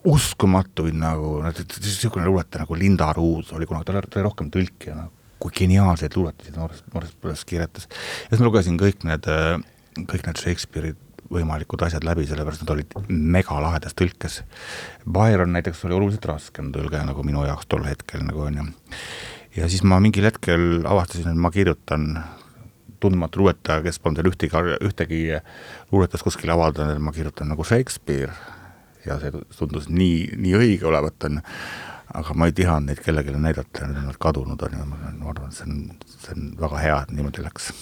uskumatuid nagu, niisugune luuletaja nagu Linda Ruus oli kunagi, ta oli, rohkem tõlkija nagu, kui geniaalseid luuletusi noores, noores põlves kirjutas. ja siis ma lugesin kõik need, kõik need Shakespeare'i võimalikud asjad läbi, sellepärast nad olid megalahedas tõlkes. Byron näiteks oli oluliselt raskem tõlge nagu minu jaoks tol hetkel nagu on ju. ja siis ma mingil hetkel avastasin, et ma kirjutan tundmatu luuletaja, kes polnud veel ühtegi, ühtegi luuletust kuskil avaldanud, et ma kirjutan nagu Shakespeare ja see tundus nii, nii õige olevat, on ju, aga ma ei tihanud neid kellelegi näidata ja nüüd on nad kadunud, on ju, ma arvan, et see on, see on väga hea, et niimoodi läks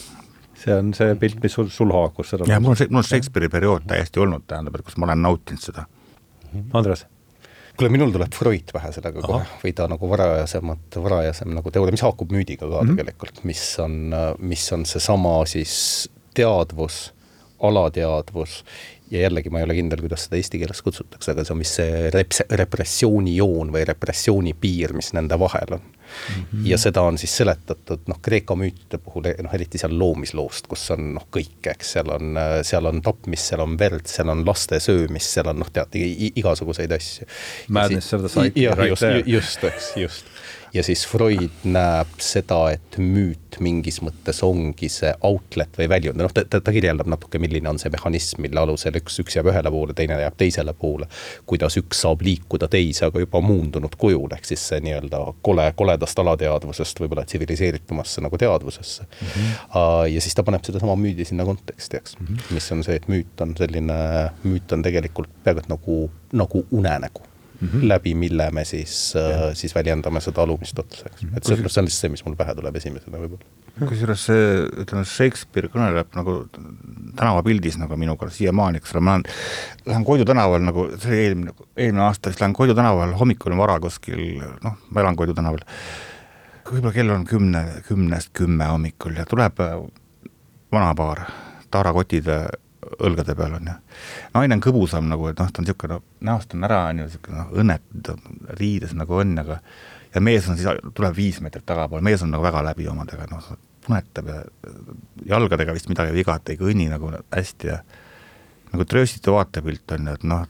see on see pilt, mis sul, sul haakus seda. jah, mul on see, mul on Shakespeare'i periood täiesti olnud, tähendab, et kus ma olen nautinud seda. Andres? kuule, minul tuleb Freud pähe sellega Aha. kohe või ta nagu varajasemat, varajasem nagu teooria, mis haakub müüdiga ka mm -hmm. tegelikult, mis on, mis on seesama siis teadvus, alateadvus ja jällegi ma ei ole kindel, kuidas seda eesti keeles kutsutakse, aga see on vist see reps-, repressioonijoon või repressiooni piir, mis nende vahel on mm. -hmm. ja seda on siis seletatud noh, Kreeka müütide puhul, noh eriti seal loomisloost, kus on noh, kõik, eks, seal on, seal on tapmist, seal on verd, seal on laste söömist, seal on noh, tead, igasuguseid asju. Madness of the psyche just, just, eks, just ja siis Freud näeb seda, et müüt mingis mõttes ongi see outlet või väljund, noh ta, ta, ta kirjeldab natuke, milline on see mehhanism, mille alusel üks, üks jääb ühele poole, teine jääb teisele poole. kuidas üks saab liikuda teise, aga juba muundunud kujul, ehk siis see nii-öelda kole, koledast alateadvusest võib-olla tsiviliseeritumasse nagu teadvusesse mm. -hmm. ja siis ta paneb sedasama müüdi sinna konteksti, eks mm, -hmm. mis on see, et müüt on selline, müüt on tegelikult peaaegu et nagu, nagu unenägu mm, -hmm. läbi mille me siis, äh, siis väljendame seda alumist otsa, eks et see, see on lihtsalt see, mis mul pähe tuleb esimesena võib-olla. kusjuures see, ütleme, Shakespeare kõneleb nagu tänavapildis nagu minuga siiamaani, eks ole, ma lähen, lähen Koidu tänaval nagu, see oli eelmine, eelmine aasta, siis lähen Koidu tänaval hommikul vara kuskil, noh, ma elan Koidu tänaval, võib-olla kell on kümne, kümnest kümme hommikul ja tuleb äh, vanapaar, taarakotid õlgade peal, on ju. naine on kõbusam nagu, et noh, ta on niisugune, näost on ära, on ju, niisugune noh, õnnetu, riides nagu on, aga ja mees on siis, tuleb viis meetrit tagapool, mees on nagu väga läbi omadega, noh, punetab ja jalgadega vist midagi vigat ei kõnni nagu hästi ja nagu trööstitu vaatepilt on ju, et noh,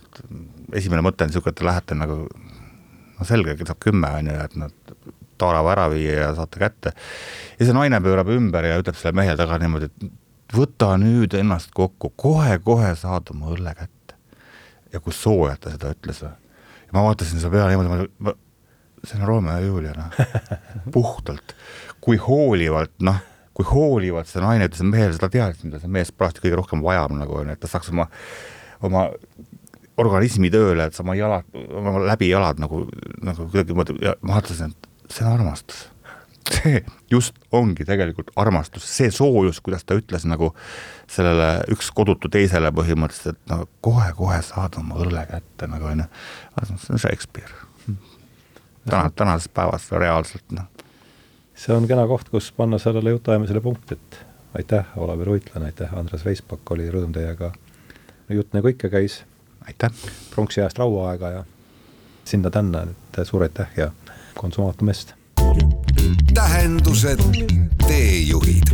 esimene mõte on niisugune, et te lähete nagu no selge, saab kümme, on ju, et noh, taarava ära viia ja saate kätte. ja see naine pöörab ümber ja ütleb selle mehe taga niimoodi, et võta nüüd ennast kokku, kohe-kohe saad oma õlle kätte. ja kui soojalt ta seda ütles või. ja ma vaatasin selle peale niimoodi, ma, see on Romeo ja Julia, noh, puhtalt. kui hoolivalt, noh, kui hoolivalt see naine ütles mehele, seda teadis, mida see mees parajasti kõige rohkem vajab nagu on ju, et ta saaks oma, oma organismi tööle, et sa oma jalad, oma läbijalad nagu, nagu kuidagi, ma vaatasin, et see on armastus see just ongi tegelikult armastus, see soojus, kuidas ta ütles nagu sellele üks kodutu teisele põhimõtteliselt, et no kohe-kohe saad oma õlle kätte nagu onju. see on Shakespeare. täna, tänases päevas reaalselt noh. see on kena koht, kus panna sellele jutuajamisele punkt, et aitäh, Olav Ruitlan, aitäh, Andres Veispakk, oli rõõm teiega jutt nagu ikka käis. aitäh! pronksiajast rauaaega ja sinna-tänna, et suur aitäh ja konsumaatum est! Tähendused, teejuhid